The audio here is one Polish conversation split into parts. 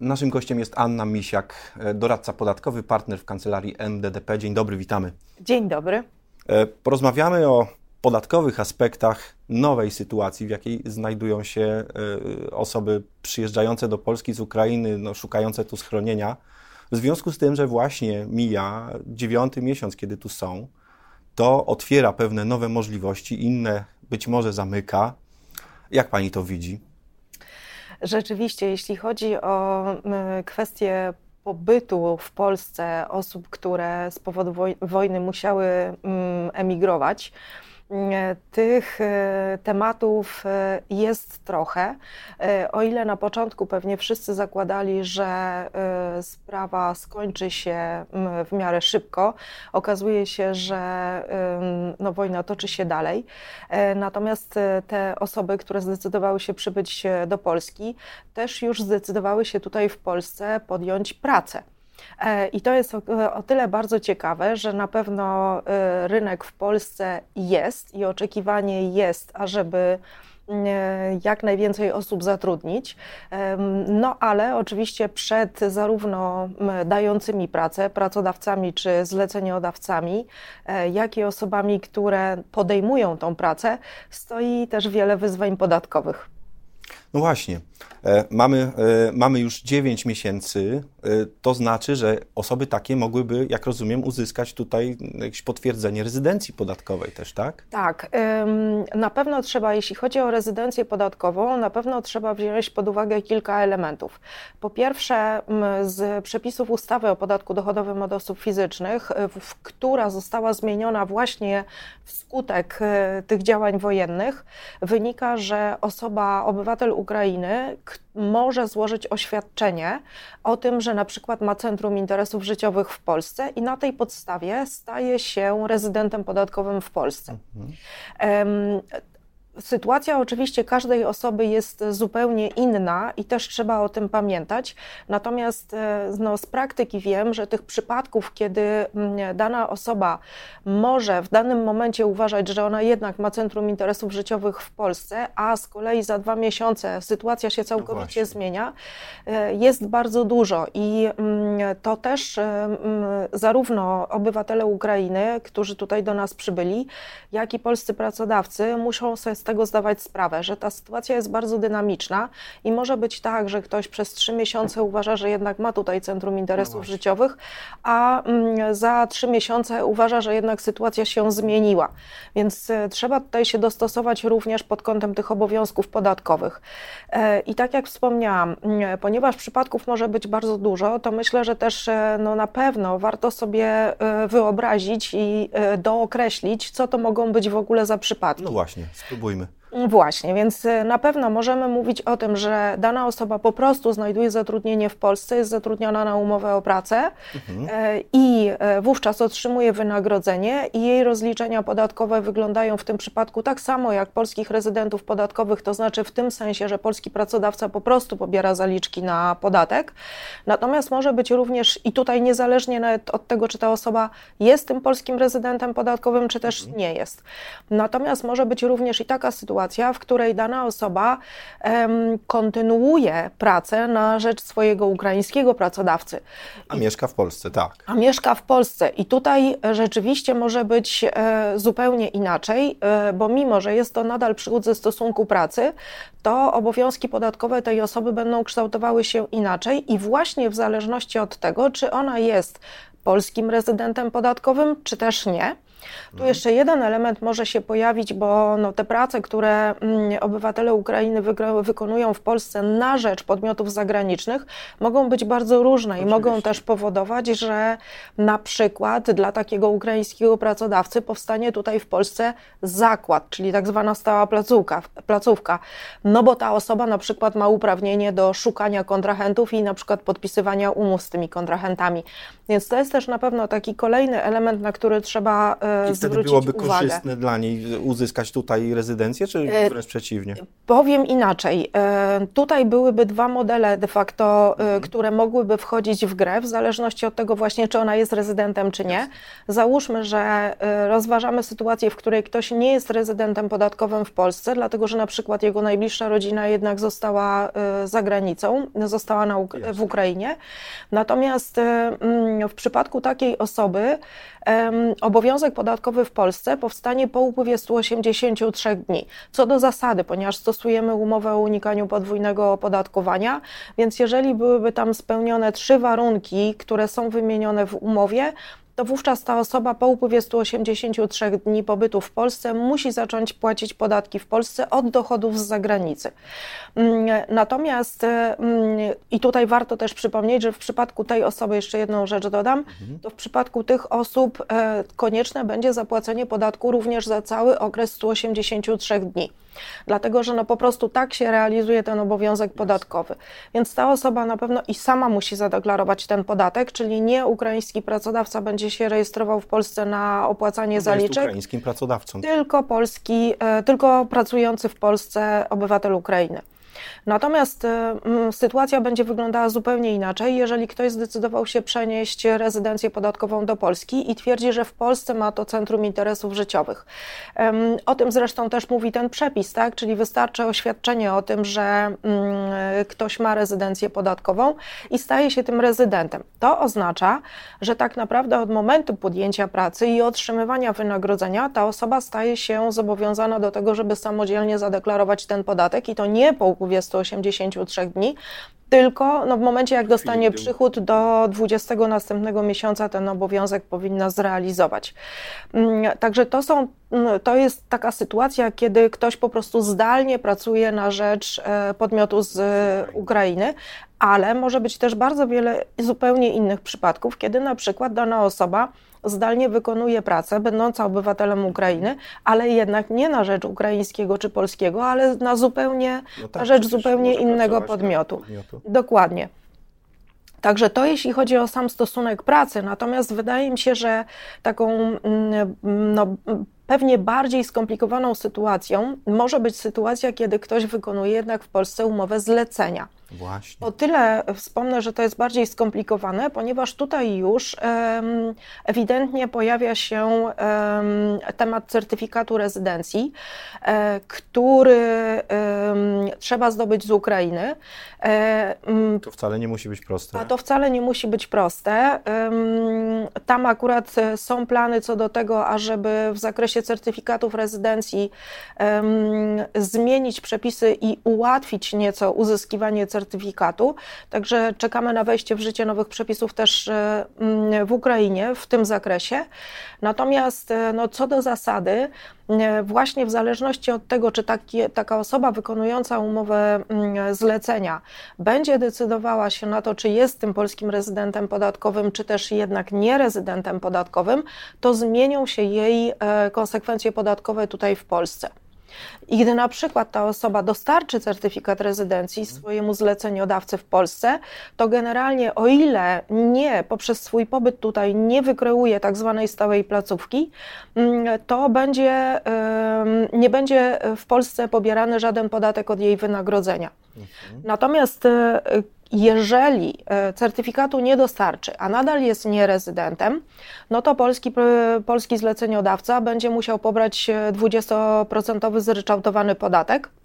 Naszym gościem jest Anna Misiak, e, doradca podatkowy, partner w kancelarii MDDP. Dzień dobry, witamy. Dzień dobry. E, porozmawiamy o podatkowych aspektach nowej sytuacji, w jakiej znajdują się e, osoby przyjeżdżające do Polski z Ukrainy, no, szukające tu schronienia. W związku z tym, że właśnie mija dziewiąty miesiąc, kiedy tu są, to otwiera pewne nowe możliwości, inne być może zamyka. Jak pani to widzi? Rzeczywiście, jeśli chodzi o kwestię pobytu w Polsce osób, które z powodu wojny musiały emigrować, tych e, tematów e, jest trochę. E, o ile na początku pewnie wszyscy zakładali, że sprawa skończy się w miarę szybko, okazuje się, że no, wojna toczy się dalej. Natomiast te osoby, które zdecydowały się przybyć do Polski, też już zdecydowały się tutaj w Polsce podjąć pracę. E, I to jest o, tyle bardzo ciekawe, że na pewno e, rynek w Polsce jest i oczekiwanie jest, ażeby mm, e, jak najwięcej osób zatrudnić. No ale oczywiście przed zarówno dającymi pracę, pracodawcami czy zleceniodawcami, jak i osobami, które podejmują tą pracę, stoi też wiele wyzwań podatkowych. No właśnie. Mamy, mamy już 9 miesięcy, to znaczy, że osoby takie mogłyby, jak rozumiem, uzyskać tutaj jakieś potwierdzenie rezydencji podatkowej też, tak? Tak. Na pewno trzeba, jeśli chodzi o rezydencję podatkową, na pewno trzeba wziąć pod uwagę kilka elementów. Po pierwsze, z przepisów ustawy o podatku dochodowym od osób fizycznych, która została zmieniona właśnie wskutek tych działań wojennych, wynika, że osoba, obywatel Ukrainy, może złożyć oświadczenie o tym, że na przykład ma Centrum Interesów Życiowych w Polsce i na tej podstawie staje się rezydentem podatkowym w Polsce. Mhm. Sytuacja oczywiście każdej osoby jest zupełnie inna i też trzeba o tym pamiętać. Natomiast e, no, z praktyki wiem, że tych przypadków, kiedy mm, dana osoba może w danym momencie uważać, że ona jednak ma centrum interesów życiowych w Polsce, a z kolei za dwa miesiące sytuacja się całkowicie no zmienia, e, jest bardzo dużo. I mm, to też e, mm, zarówno obywatele Ukrainy, którzy tutaj do nas przybyli, jak i polscy pracodawcy muszą sobie z tego zdawać sprawę, że ta sytuacja jest bardzo dynamiczna i może być tak, że ktoś przez trzy miesiące uważa, że jednak ma tutaj centrum interesów no życiowych, a mm, za trzy miesiące uważa, że jednak sytuacja się zmieniła. Więc e, trzeba tutaj się dostosować również pod kątem tych obowiązków podatkowych. E, I tak jak wspomniałam, mm, ponieważ przypadków może być bardzo dużo, to myślę, że też e, no, na pewno warto sobie wyobrazić i dookreślić, co to mogą być w ogóle za przypadki. No właśnie, spróbujmy. Bäume Właśnie, więc y, na pewno możemy mówić o tym, że dana osoba po prostu znajduje zatrudnienie w Polsce, jest zatrudniona na umowę o pracę mhm. E, i e, wówczas otrzymuje wynagrodzenie i jej rozliczenia podatkowe wyglądają w tym przypadku tak samo jak polskich rezydentów podatkowych, to znaczy w tym sensie, że polski pracodawca po prostu pobiera zaliczki na podatek. Natomiast może być również i tutaj niezależnie nawet od tego, czy ta osoba jest tym polskim rezydentem podatkowym, czy też mhm. nie jest. Natomiast może być również i taka sytuacja, sytuacja, w której dana osoba um, kontynuuje pracę na rzecz swojego ukraińskiego pracodawcy. A I, mieszka w Polsce, tak. A mieszka w Polsce. I tutaj rzeczywiście może być e, zupełnie inaczej, e, bo mimo, że jest to nadal przychód ze stosunku pracy, to obowiązki podatkowe tej osoby będą kształtowały się inaczej i właśnie w zależności od tego, czy ona jest polskim rezydentem podatkowym, czy też nie. Tu jeszcze jeden element może się pojawić, bo no, te prace, które mm, obywatele Ukrainy wykonują w Polsce na rzecz podmiotów zagranicznych, mogą być bardzo różne Oczywiście. i mogą też powodować, że na przykład dla takiego ukraińskiego pracodawcy powstanie tutaj w Polsce zakład, czyli tak zwana stała placówka, placówka. No bo ta osoba na przykład ma uprawnienie do szukania kontrahentów i na przykład podpisywania umów z tymi kontrahentami. Więc to jest też na pewno taki kolejny element, na który trzeba I wtedy byłoby uwagę. korzystne dla niej uzyskać tutaj rezydencję, czy wręcz przeciwnie? Powiem inaczej. Tutaj byłyby dwa modele de facto, mhm. które mogłyby wchodzić w grę, w zależności od tego właśnie, czy ona jest rezydentem, czy nie. Załóżmy, że rozważamy sytuację, w której ktoś nie jest rezydentem podatkowym w Polsce, dlatego że na przykład jego najbliższa rodzina jednak została za granicą, została na, w Ukrainie. Natomiast mm, w przypadku takiej osoby obowiązek podatkowy w Polsce powstanie po upływie 183 dni. Co do zasady, ponieważ stosujemy umowę o unikaniu podwójnego opodatkowania, więc jeżeli byłyby tam spełnione trzy warunki, które są wymienione w umowie, to wówczas ta osoba po upływie 183 dni pobytu w Polsce musi zacząć płacić podatki w Polsce od dochodów z zagranicy. Mm, natomiast, mm, i tutaj warto też przypomnieć, że w przypadku tej osoby, jeszcze jedną rzecz dodam, mhm. to w przypadku tych osób e, konieczne będzie zapłacenie podatku również za cały okres 183 dni dlatego że no po prostu tak się realizuje ten obowiązek podatkowy. Więc ta osoba na pewno i sama musi zadeklarować ten podatek, czyli nie ukraiński pracodawca będzie się rejestrował w Polsce na opłacanie jest zaliczek. ukraińskim pracodawcą. Tylko polski, e, tylko pracujący w Polsce obywatel Ukrainy. Natomiast e, sytuacja będzie wyglądała zupełnie inaczej, jeżeli ktoś zdecydował się przenieść rezydencję podatkową do Polski i twierdzi, że w Polsce ma to centrum interesów życiowych. O tym zresztą też mówi ten przepis, tak? czyli wystarczy oświadczenie o tym, że ktoś ma rezydencję podatkową i staje się tym rezydentem. To oznacza, że tak naprawdę od momentu podjęcia pracy i otrzymywania wynagrodzenia ta osoba staje się zobowiązana do tego, żeby samodzielnie zadeklarować ten podatek i to nie po upływie 183 dni, tylko no, w momencie, jak dostanie przychód do 20 następnego miesiąca, ten obowiązek powinna zrealizować. Mm, także to, są, mm, to jest taka sytuacja, kiedy ktoś po prostu zdalnie pracuje na rzecz e, podmiotu z Ukrainy, ale może być też bardzo wiele zupełnie innych przypadków, kiedy na przykład dana osoba zdalnie wykonuje pracę, będąca obywatelem Ukrainy, ale jednak nie na rzecz ukraińskiego czy polskiego, ale na zupełnie no tak, na rzecz zupełnie innego podmiotu. podmiotu. Dokładnie. Także to jeśli chodzi o sam stosunek pracy, natomiast wydaje mi się, że taką mm, no, pewnie bardziej skomplikowaną sytuacją może być sytuacja, kiedy ktoś wykonuje jednak w Polsce umowę zlecenia. Właśnie. O tyle wspomnę, że to jest bardziej skomplikowane, ponieważ tutaj już ewidentnie pojawia się temat certyfikatu rezydencji, um, który trzeba zdobyć z Ukrainy. E, to wcale nie musi być proste. A to wcale nie musi być proste. Tam akurat są plany co do tego, ażeby w zakresie certyfikatów rezydencji zmienić przepisy i ułatwić nieco uzyskiwanie certyfikatu certyfikatu. Także czekamy na wejście w życie nowych przepisów też e, mm, w Ukrainie w tym zakresie. Natomiast e, no, co do zasady, e, właśnie w zależności od tego, czy taki, taka osoba wykonująca umowę mm, zlecenia będzie decydowała się na to, czy jest tym polskim rezydentem podatkowym, czy też jednak nie rezydentem podatkowym, to zmienią się jej konsekwencje podatkowe tutaj w Polsce. I gdy na przykład ta osoba dostarczy certyfikat rezydencji swojemu zleceniodawcy w Polsce, to generalnie o ile nie poprzez swój pobyt tutaj nie wykreuje tak zwanej stałej placówki, mm, to będzie, nie będzie w Polsce pobierany żaden podatek od jej wynagrodzenia. Mhm. Natomiast e, jeżeli e, certyfikatu nie dostarczy, a nadal jest nierezydentem, no to polski, polski zleceniodawca będzie musiał pobrać 20% e, zryczałtowany podatek. E,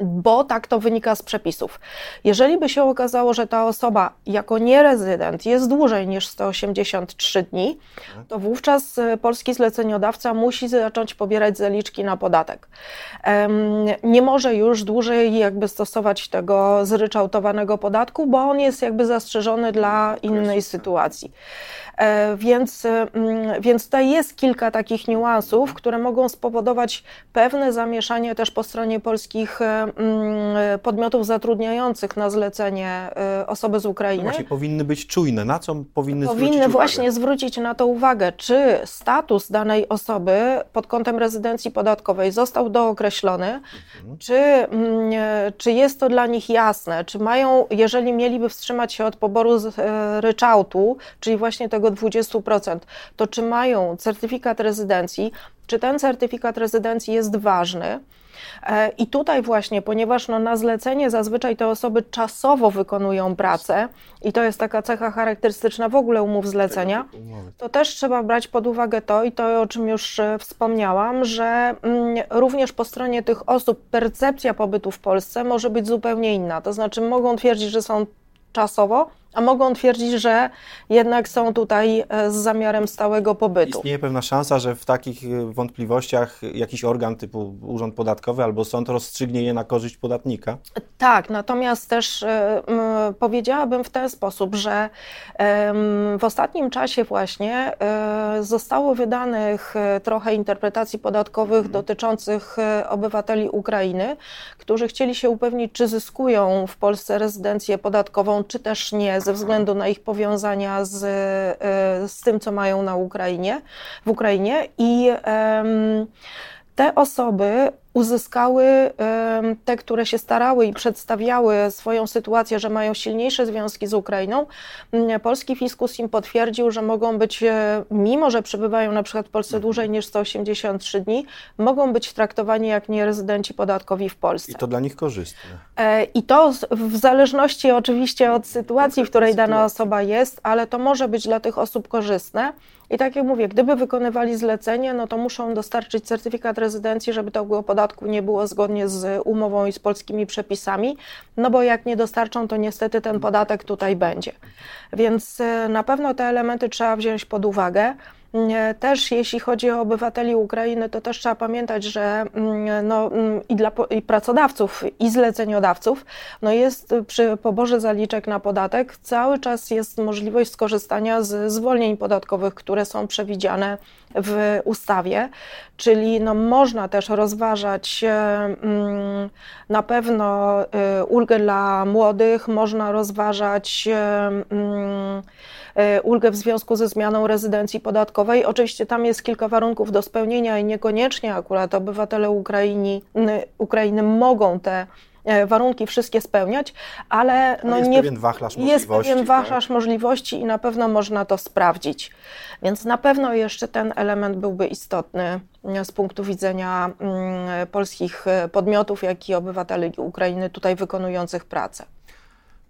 bo tak to wynika z przepisów. Jeżeli by się okazało, że ta osoba jako nierezydent jest dłużej niż 183 dni, to wówczas e, polski zleceniodawca musi zacząć pobierać zaliczki na podatek. Nie może już dłużej jakby stosować tego zryczałtowanego podatku, bo on jest jakby zastrzeżony dla innej sytuacji. E, więc, mm, więc tutaj jest kilka takich niuansów, które mogą spowodować pewne zamieszanie też po stronie polskich wszystkich podmiotów zatrudniających na zlecenie osoby z Ukrainy. Właśnie powinny być czujne. Na co powinny Powinny zwrócić właśnie uwagę? zwrócić na to uwagę, czy status danej osoby pod kątem rezydencji podatkowej został dookreślony, mhm. czy, czy jest to dla nich jasne, czy mają, jeżeli mieliby wstrzymać się od poboru z ryczałtu, czyli właśnie tego 20%, to czy mają certyfikat rezydencji, czy ten certyfikat rezydencji jest ważny. E, I tutaj właśnie, ponieważ no na zlecenie zazwyczaj te osoby czasowo wykonują pracę i to jest taka cecha charakterystyczna w ogóle umów zlecenia, to też trzeba brać pod uwagę to i to, o czym już e, wspomniałam, że mm, również po stronie tych osób percepcja pobytu w Polsce może być zupełnie inna. To znaczy mogą twierdzić, że są czasowo, a mogą twierdzić, że jednak są tutaj e, z zamiarem stałego pobytu. Istnieje pewna szansa, że w takich e, wątpliwościach jakiś organ typu Urząd Podatkowy albo sąd rozstrzygnie je na korzyść podatnika? Tak, natomiast też y, powiedziałabym w ten sposób, że w ostatnim czasie właśnie zostało wydanych trochę interpretacji podatkowych mhm. dotyczących obywateli Ukrainy, którzy chcieli się upewnić, czy zyskują w Polsce rezydencję podatkową, czy też nie ze względu na ich powiązania z, e, z tym, co mają na Ukrainie, w Ukrainie. I te osoby uzyskały te, które się starały i przedstawiały swoją sytuację, że mają silniejsze związki z Ukrainą. Mm, polski fiskus im potwierdził, że mogą być, e, mimo że przebywają na przykład w Polsce dłużej niż 183 dni, mogą być traktowani jak nierezydenci podatkowi w Polsce. I to dla nich korzystne. E, I to w zależności oczywiście od sytuacji, w której dana osoba jest, ale to może być dla tych osób korzystne. I tak jak mówię, gdyby wykonywali zlecenie, no to muszą dostarczyć certyfikat rezydencji, żeby to było podatku nie było zgodnie z umową i z polskimi przepisami, no bo jak nie dostarczą, to niestety ten podatek tutaj będzie. Więc e, na pewno te elementy trzeba wziąć pod uwagę. Też jeśli chodzi o obywateli Ukrainy, to też trzeba pamiętać, że mm, no, mm, i dla i pracodawców, i zleceniodawców no jest przy poborze zaliczek na podatek cały czas jest możliwość skorzystania z zwolnień podatkowych, które są przewidziane w ustawie, czyli no, można też rozważać mm, na pewno y, ulgę dla młodych, można rozważać y, ulgę w związku ze zmianą rezydencji podatkowej. Oczywiście tam jest kilka warunków do spełnienia i niekoniecznie akurat obywatele Ukrainy, Ukrainy mogą te e, warunki wszystkie spełniać, ale no jest nie, pewien wachlarz jest pewien tak? wachlarz tak? możliwości i na pewno można to sprawdzić. Więc na pewno jeszcze ten element byłby istotny e, z punktu widzenia mm, polskich e, podmiotów, jak i obywateli Ukrainy tutaj wykonujących pracę.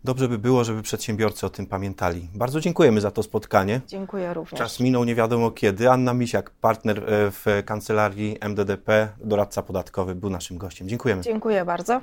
Dobrze by było, żeby przedsiębiorcy o tym pamiętali. Bardzo dziękujemy za to spotkanie. Dziękuję również. Czas minął nie wiadomo kiedy. Anna Misiak, partner e, w kancelarii MDDP, doradca podatkowy, był naszym gościem. Dziękujemy. Dziękuję bardzo.